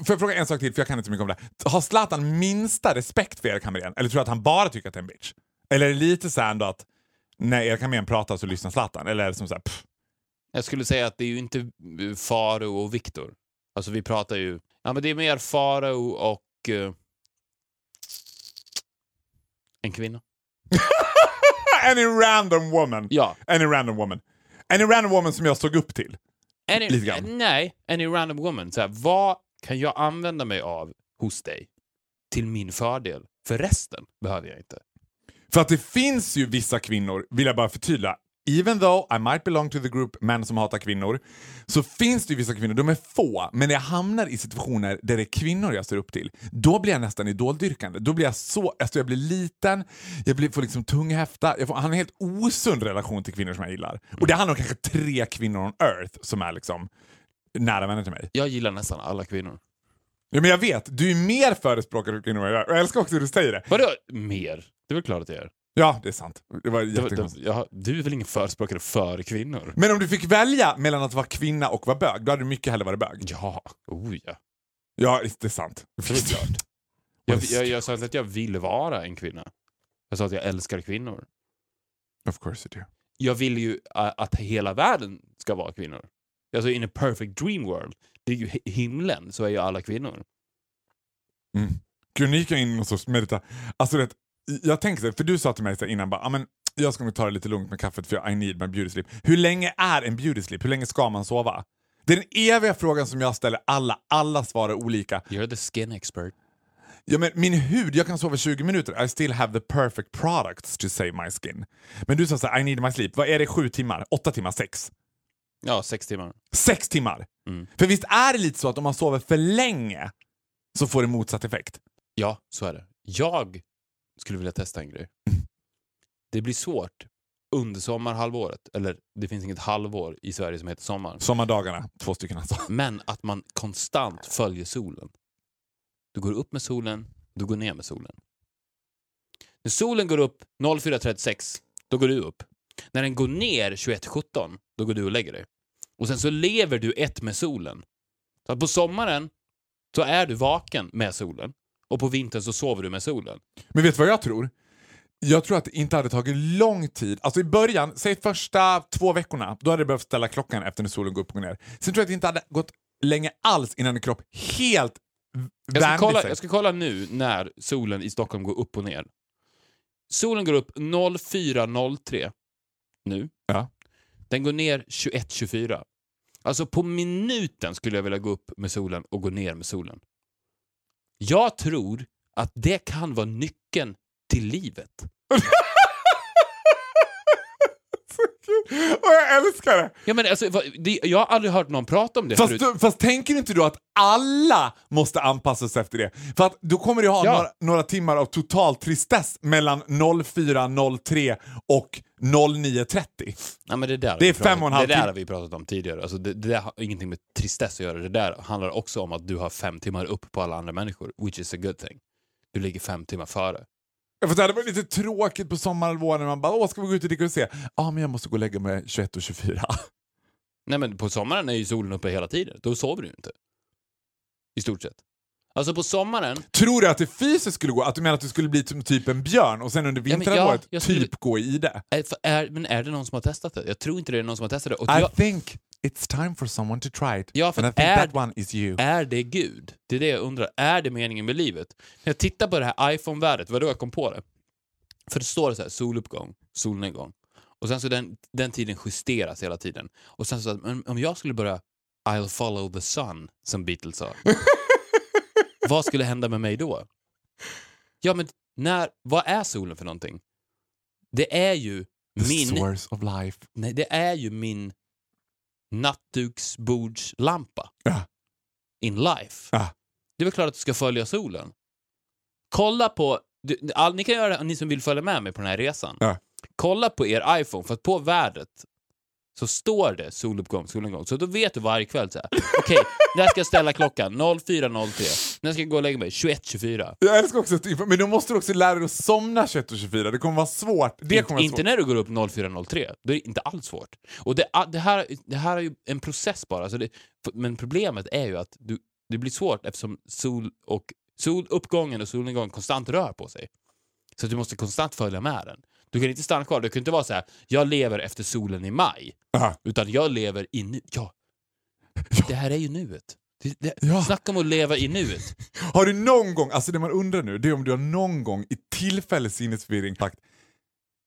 får jag fråga en sak till, för jag kan inte så mycket om det. Har Zlatan minsta respekt för Erik Hamrén? Eller tror du att han bara tycker att det är en bitch? Eller är det lite så ändå att när Erik Hamrén pratar så lyssnar Zlatan? Eller är det som så här, pff, Jag skulle säga att det är ju inte eh, Faro och Viktor. Alltså vi pratar ju... Ja, men det är mer Faro och... eh, en kvinna. any random woman. Ja. Any random woman. Any random woman som jag såg upp till. Any, Lite grann. Nej, any random woman. Så här, vad kan jag använda mig av hos dig till min fördel? För resten behöver jag inte. För att det finns ju vissa kvinnor, vill jag bara förtydliga, even though I might belong to the group män som hatar kvinnor, så finns det ju vissa kvinnor, de är få, men när jag hamnar i situationer där det är kvinnor jag ser upp till, då blir jag nästan idoldyrkande. Då blir jag så, alltså jag blir liten, jag blir, får liksom tunghäfta, jag får, han har en helt osund relation till kvinnor som jag gillar. Och det handlar om kanske tre kvinnor on earth som är liksom nära vänner till mig. Jag gillar nästan alla kvinnor. Ja, men jag vet, du är mer förespråkare för kvinnor än jag jag älskar också hur du säger det. Vadå mer? Det är väl klart att jag är. Ja, det är sant. Det var jättekonstigt. jag, du är väl ingen förespråkare för kvinnor? Men om du fick välja mellan att vara kvinna och vara bög, då hade du mycket hellre varit bög. Ja, oh ja. Ja, det är sant. Det är klart. Jag, jag, jag sa inte att jag vill vara en kvinna. Jag sa att jag älskar kvinnor. Of course you do. Jag vill ju att hela världen ska vara kvinnor. Alltså in a perfect dream world. Det är ju hi- himlen så är ju alla kvinnor. Gud, nu gick jag in i någon sorts medita... Alltså, det, jag tänkte, för du sa till mig så innan bara, "Ja, men jag ska nog ta det lite lugnt med kaffet för I need my beauty sleep. Hur länge är en beauty sleep? Hur länge ska man sova? Det är den eviga frågan som jag ställer alla. Alla svarar olika. You're the skin expert. Ja, men min hud, jag kan sova 20 minuter. I still have the perfect products to save my skin. Men du sa så här, I need my sleep. Vad är det? Sju timmar? Åtta timmar? Sex? Ja, sex timmar. Sex timmar! Mm. För visst är det lite så att om man sover för länge så får det motsatt effekt? Ja, så är det. Jag skulle vilja testa en grej. Det blir svårt under sommarhalvåret. Eller det finns inget halvår i Sverige som heter sommar. Sommardagarna, två stycken alltså. Men att man konstant följer solen. Du går upp med solen, du går ner med solen. När solen går upp 04.36, då går du upp. När den går ner 21.17, då går du och lägger dig. Och sen så lever du ett med solen. Så att på sommaren så är du vaken med solen och på vintern så sover du med solen. Men vet du vad jag tror? Jag tror att det inte hade tagit lång tid. Alltså i början, säg första två veckorna, då hade det behövt ställa klockan efter när solen går upp och ner. Sen tror jag att det inte hade gått länge alls innan en kropp helt Jag ska, vände kolla, sig. jag ska kolla nu när solen i Stockholm går upp och ner. Solen går upp 04.03 nu. Ja. Den går ner 21.24. Alltså på minuten skulle jag vilja gå upp med solen och gå ner med solen. Jag tror att det kan vara nyckeln till livet. Och jag älskar det! Ja, men alltså, det, jag har aldrig hört någon prata om det Fast, förut. fast tänker inte du att alla måste anpassa sig efter det? För att då kommer du ha Ja. några, några timmar av total tristess mellan 04.03 och 09.30. Ja, men det där Det är fem och en halv Det där timme. har vi pratat om tidigare. Alltså det, det där har ingenting med tristess att göra. Det där handlar också om att du har fem timmar upp på alla andra människor, which is a good thing. Du ligger fem timmar före. För det hade varit lite tråkigt på sommarhalvåret när man bara “Åh, ska vi gå ut och dricka och se?” Ja, ah, men jag måste gå och lägga mig 21 och 24. Nej, men på sommaren är ju solen uppe hela tiden. Då sover du ju inte. I stort sett. Alltså på sommaren, Tror du att det fysiskt skulle gå? Att du menar att du skulle bli typ- typ en björn och sen under men ja, vinterhalvåret jag skulle- typ gå i det? är, är, men är det någon som har testat det? Jag tror inte det är någon som har testat det. Och I jag, think it's time for someone to try it. Ja, för And I think är- that one is you. är det Gud? Det är det jag undrar. Är det meningen med livet? När jag tittar på det här iPhone-värdet, vad då jag kom på det? För det står så här, soluppgång, solnedgång. Och sen så den, den tiden justeras hela tiden. Och sen så, om jag skulle börja I'll follow the sun, som Beatles sa. vad skulle hända med mig då? Ja, men när, vad är solen för någonting? Det är ju The min... source of life. Nej, det är ju min nattduksbordslampa Ja. in life. Ja. Det är väl klart att du ska följa solen. Kolla på... Du, all, ni kan göra det, ni som vill följa med mig på den här resan. Ja. Kolla på er iPhone, för att på vädret så står det soluppgång, solnedgång. Så då vet du varje kväll så här. okej, när ska jag ställa klockan? 04.03. När ska jag gå och lägga mig? 21.24. Jag älskar också att, men då måste du också lära dig att somna 21.24. Det kommer vara svårt. Det kommer inte svårt. när du går upp 04.03. Det är inte alls svårt. Och det, det, här, det här är ju en process bara. Så det, men problemet är ju att du, det blir svårt eftersom sol och, soluppgången och solnedgången konstant rör på sig. Så du måste konstant följa med den. Du kan inte stanna kvar. Du kan inte vara så här, jag lever efter solen i maj. Aha. Utan jag lever i nu. Ja. Det här är ju nuet. Det, det, Ja. Snacka om att leva i nuet. Har du någon gång, alltså det man undrar nu, det är om du har någon gång i tillfällig sinnesförvirring sagt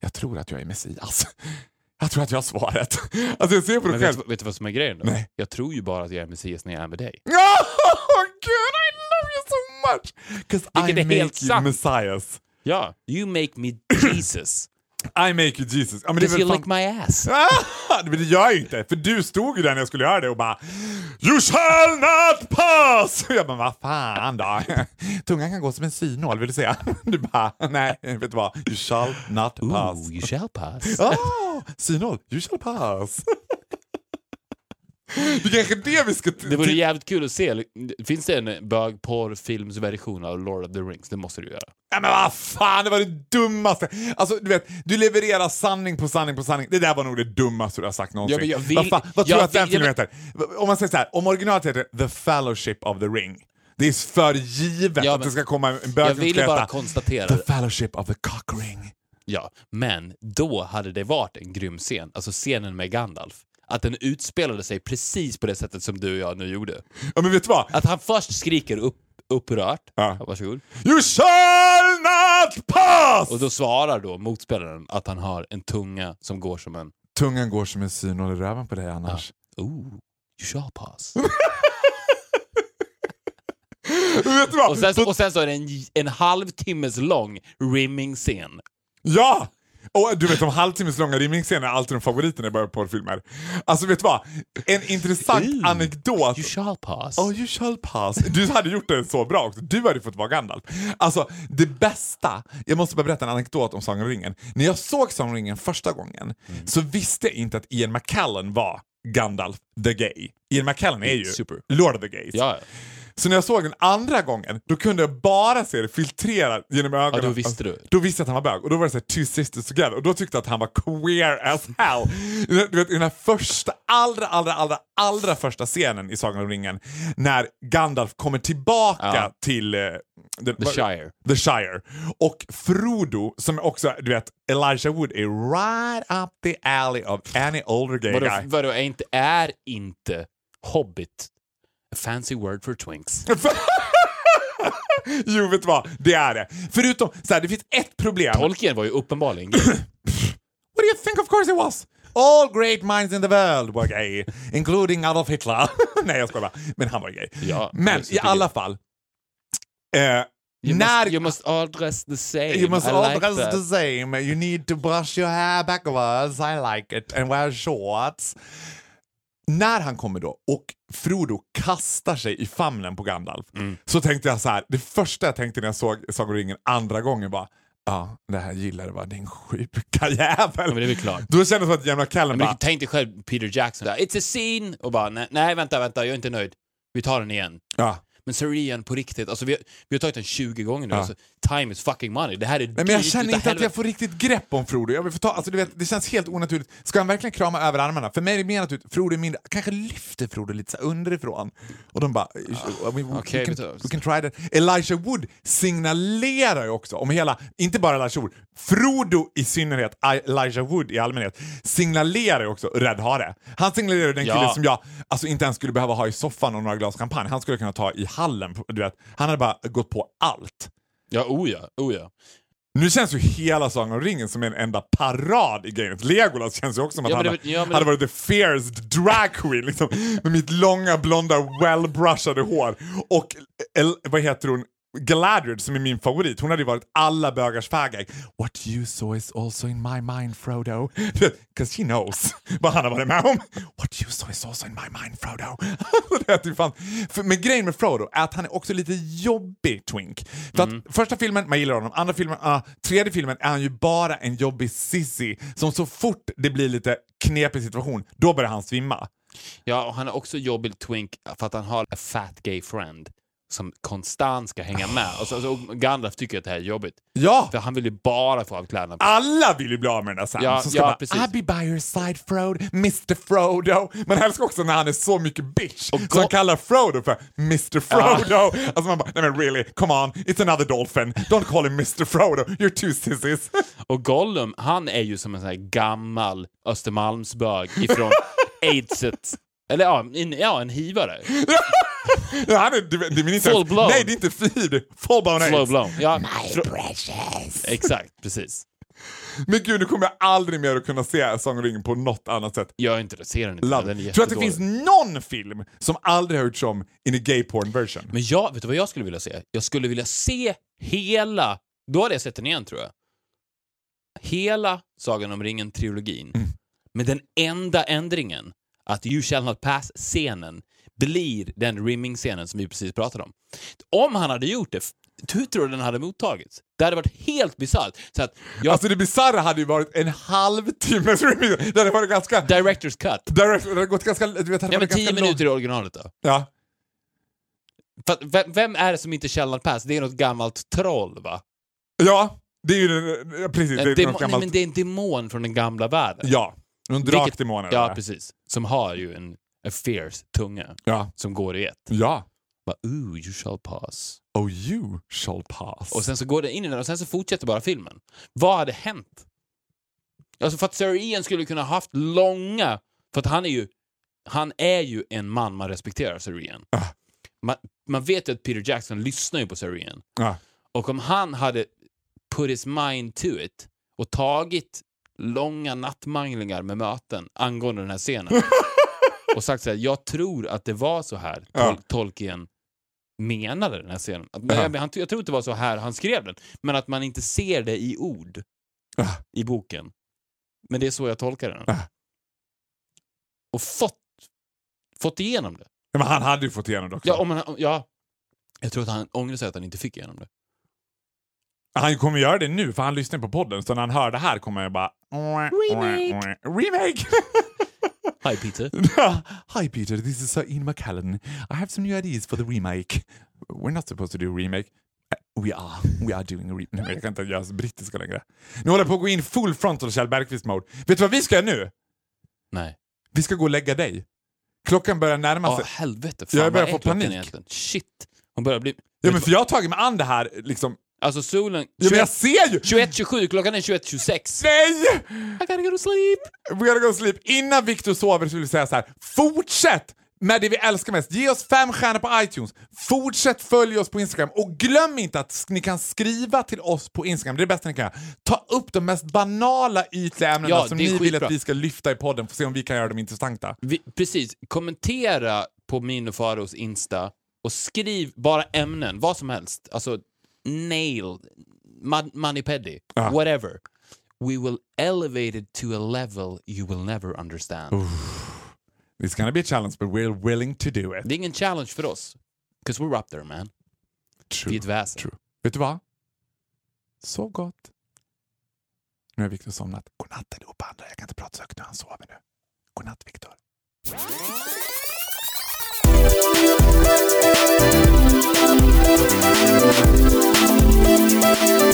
jag tror att jag är Messias. Jag tror att jag har svaret. Alltså jag ser på Men själv. vet, vet du vad som är grejen då? Nej. Jag tror ju bara att jag är Messias när jag är med dig. Oh, God, I love you so much! Because I make you sant. messiahs. Ja. You make me Jesus. I make you Jesus. Ja, men väl you fan... lick my ass. Ah, men det gör jag inte, för du stod ju där när jag skulle göra det och bara You shall not pass! Och jag bara, vad fan då? Tungan kan gå som en synål, vill du säga? Du bara, nej, vet du vad? You shall not pass. Ooh, you shall pass. Oh, synål, you shall pass. Det kanske är det vi ska... Det vore jävligt kul att se. Finns det en bögporrfilmsversion av Lord of the Rings? Det måste du göra. Nej men vad fan, det var det dummaste! Alltså du vet, du levererar sanning på sanning på sanning. Det där var nog det dummaste du har sagt någonsin. Ja, jag vill- vad fan, vad tror jag du att den vill- filmen ja, heter? Om man säger så här, om originalet heter The Fellowship of the Ring. Det är för givet Ja, att det ska komma en Jag bög ville ska bara heta konstatera The. Fellowship of the Cock Ring. Ja, men då hade det varit en grym scen. Alltså scenen med Gandalf. Att den utspelade sig precis på det sättet som du och jag nu gjorde. Ja men vet du vad? Att han först skriker upp, upprört. Ja. Varsågod. You shall not pass! Och då svarar då motspelaren att han har en tunga som går som en Tungan går som en synål i röven på dig annars. Ooh, you shall pass. Men vet du vad? och, sen, Så- och sen så är det en, en halvtimmes lång rimming-scen. Ja! Och du vet de halvtimmes långa rimningsscener är alltid de favoriterna i porrfilmer. Alltså vet du vad? En intressant Ooh, anekdot. You shall pass. Oh you shall pass. Du hade gjort det så bra också. Du hade fått vara Gandalf. Alltså det bästa, jag måste bara berätta en anekdot om Sagan om ringen. När jag såg Sagan om ringen första gången så visste jag inte att Ian McKellen var Gandalf the Gay. Ian McKellen är ju Super. Lord of the Gays. Ja, Så när jag såg den andra gången, då kunde jag bara se det filtrerat genom ögonen. Ja, då visste du. Då visste jag att han var bög. Och då var det så här, two sisters together. Och då tyckte jag att han var queer as hell. Du vet, i den här första, allra, allra, allra, allra första scenen i Sagan om ringen, när Gandalf kommer tillbaka Ja. till eh, den- The Shire. The Shire. Och Frodo, som också, du vet, Elijah Wood är right up the alley of any older gay Vadå, guy. vadå, är inte, är inte Hobbit a fancy word for twinks? jo, vet du vad? Det är det. Förutom, så här, det finns ett problem. Tolkien var ju uppenbarligen. What do you think? Of course it was. All great minds in the world were gay, including Adolf Hitler. Nej, jag skojar bara. Men han var gay. Ja, Men i alla fall. Eh, You, när... must, you must all dress the same. You must I all like dress that. the same. You need to brush your hair backwards. I like it. And wear shorts. När han kommer då och Frodo kastar sig i famnen på Gandalf Mm. så tänkte jag så här. Det första jag tänkte när jag såg Sagan ringen andra gången var Ja, det här gillar du va, din sjuka jävel. men det är väl klart. Då kändes det som att jävla Callen bara, tänk dig själv Peter Jackson. It's a scene! Och bara, nej, nej vänta, vänta, jag är inte nöjd. Vi tar den igen. ja. Men Ian, på riktigt, alltså vi, har- vi har tagit den 20 gånger nu. Ja. Alltså, time is fucking money. Det här är Nej, men jag känner inte att jag får riktigt grepp om Frodo. Jag vill få ta, alltså, du vet, det känns helt onaturligt. Ska han verkligen krama över armarna? För mig är det mer naturligt. Frodo är mindre, kanske lyfter Frodo lite så underifrån. Och de bara... we, we, okej, we, vi can, we can try that. Elijah Wood signalerar ju också om hela, inte bara Elijah Wood, Frodo i synnerhet, I- Elijah Wood i allmänhet, signalerar ju också Rädd Hare. Han signalerar den Ja. killen som jag alltså, inte ens skulle behöva ha i soffan och några glas champagne. Han skulle kunna ta i hallen. Du vet. Han hade bara gått på allt. Ja, oh ja, oh ja. Nu känns ju hela Sagan om ringen som en enda parad i gamet. Legolas känns ju också som att Ja, han det- ja, hade det- varit the fierce drag queen liksom, med mitt långa blonda well-brushade hår. Och el, vad heter hon? Galadriel som är min favorit, hon hade ju varit alla bögars fägring. What you saw is also in my mind Frodo. Because she knows vad han har varit med om. What you saw is also in my mind Frodo. det är typ fan. För, men grejen med Frodo är att han är också lite jobbig twink. För att första filmen, man gillar honom. Andra filmen, ah, tredje filmen är han ju bara en jobbig sissy som så fort det blir lite knepig situation, då börjar han svimma. Ja, och han är också jobbig twink för att han har a fat gay friend som konstant ska hänga med. Och, så, så Gandalf tycker att det här är jobbigt. Ja! För han vill ju bara få av kläderna på. Alla vill ju bli av med den där Sam. Ja, som ska ja, bara, precis. I'll be by your side Frodo, Mr Frodo. Man älskar också när han är så mycket bitch Och så han kallar Frodo för Mr Frodo. Alltså man bara, nej men really, come on, it's another dolphin. Don't call him Mr Frodo, you're two sissies. Och Gollum, han är ju som en sån här gammal Östermalmsbög ifrån aidset. Eller ja, en, ja, en hivare. Han är, det, det är inte Full blown. Nej, det är inte feed. Full blown Slow aids. blown. Ja, My Exakt, precis. Men gud, nu kommer jag aldrig mer att kunna se Sagan ringen på något annat sätt. Gör inte det, ser den inte. Love. Den är. Tror att det finns någon film som aldrig har gjorts om in a gay porn version. Men jag, vet du vad jag skulle vilja se? Jag skulle vilja se hela, då hade jag sett den igen tror jag. Hela Sagan om ringen-trilogin. Mm. Med den enda ändringen att You shall not pass-scenen blir den rimming-scenen som vi precis pratade om. Om han hade gjort det, hur tror du den hade mottagits? Det hade varit helt bisarrt. Jag, Alltså det bisarra hade ju varit en halvtimmes remix. Det hade varit ganska... Directors cut. Direct, det hade gått ganska... Du vet, det hade Ja men tio ganska minuter i originalet då. Ja. För vem, är det som inte not pass? Det är något gammalt troll va? Ja, det är ju... Precis, det En är demo, något nej, gammalt... men det är en demon från den gamla världen. Ja, Vilket- drakdemon eller Ja, precis. Som har ju en a fierce tunga Ja. som går i ett. Ja. Bara, ooh, you shall pass. Oh you shall pass. Och sen så går det in i den och sen så fortsätter bara filmen. Vad hade hänt? Alltså för att Sir Ian skulle kunna haft långa... För att han är ju... Han är ju en man man respekterar, Sir Ian. Ah. Man, man vet ju att Peter Jackson lyssnar ju på Sir Ian. Ja. Och om han hade put his mind to it och tagit långa nattmanglingar med möten angående den här scenen och sagt så här, jag tror att det var så här Ja. Tol- Tolkien menade den här scenen. Att, Ja. jag, han, jag tror inte det var så här han skrev den, men att man inte ser det i ord i boken. Men det är så jag tolkar den. Och fått, fått igenom det. Ja, Men han hade ju fått igenom det också. Ja, om han, ja, jag tror att han ångrar sig att han inte fick igenom det. Han kommer göra det nu för han lyssnar på podden så när han hör det här kommer jag bara... Remake! Remake! Hi Peter. Hi Peter, this is Sir Ian McKellen. I have some new ideas for the remake. We're not supposed to do a remake. Uh, we are. We are doing a remake. Nej, jag kan inte göra så brittiska längre. Nu håller jag på att gå in full frontal Kjell Bergqvist-mode. Vet du vad vi ska göra nu? Nej. Vi ska gå och lägga dig. Klockan börjar närma Ja, sig. helvete. Jag Fan, börjar vad få panik. Egentligen? Shit. Hon börjar bli... Ja, men för jag har tagit mig an det här liksom. Alltså solen... Ja, jag ser ju! 21.27, klockan är 21.26. Nej! I gotta go to sleep. We gotta go to sleep. Innan Victor sover så vill vi säga så här. Fortsätt med det vi älskar mest. Ge oss fem stjärnor på iTunes. Fortsätt följa oss på Instagram. Och glöm inte att ni kan skriva till oss på Instagram. Det är det bästa ni kan göra. Ta upp de mest banala ytliga ämnena Ja, som ni vill skitbra. att vi ska lyfta i podden. Får se om vi kan göra dem intressanta. Vi, precis. Kommentera på min och Faros Insta och skriv bara ämnen, vad som helst. Alltså, Nail, mud, money petty, ah. whatever, we will elevate it to a level you will never understand. Oof. It's gonna be a challenge, but we're willing to do it. Being a challenge för us, Because we're up there man. True. Vi är väsen. True. Vet du vad? Sov gott. Nu har Viktor somnat. Godnatt allihopa andra. Jag kan inte prata så högt nu. Han sover nu. Godnatt Viktor. Thank. Música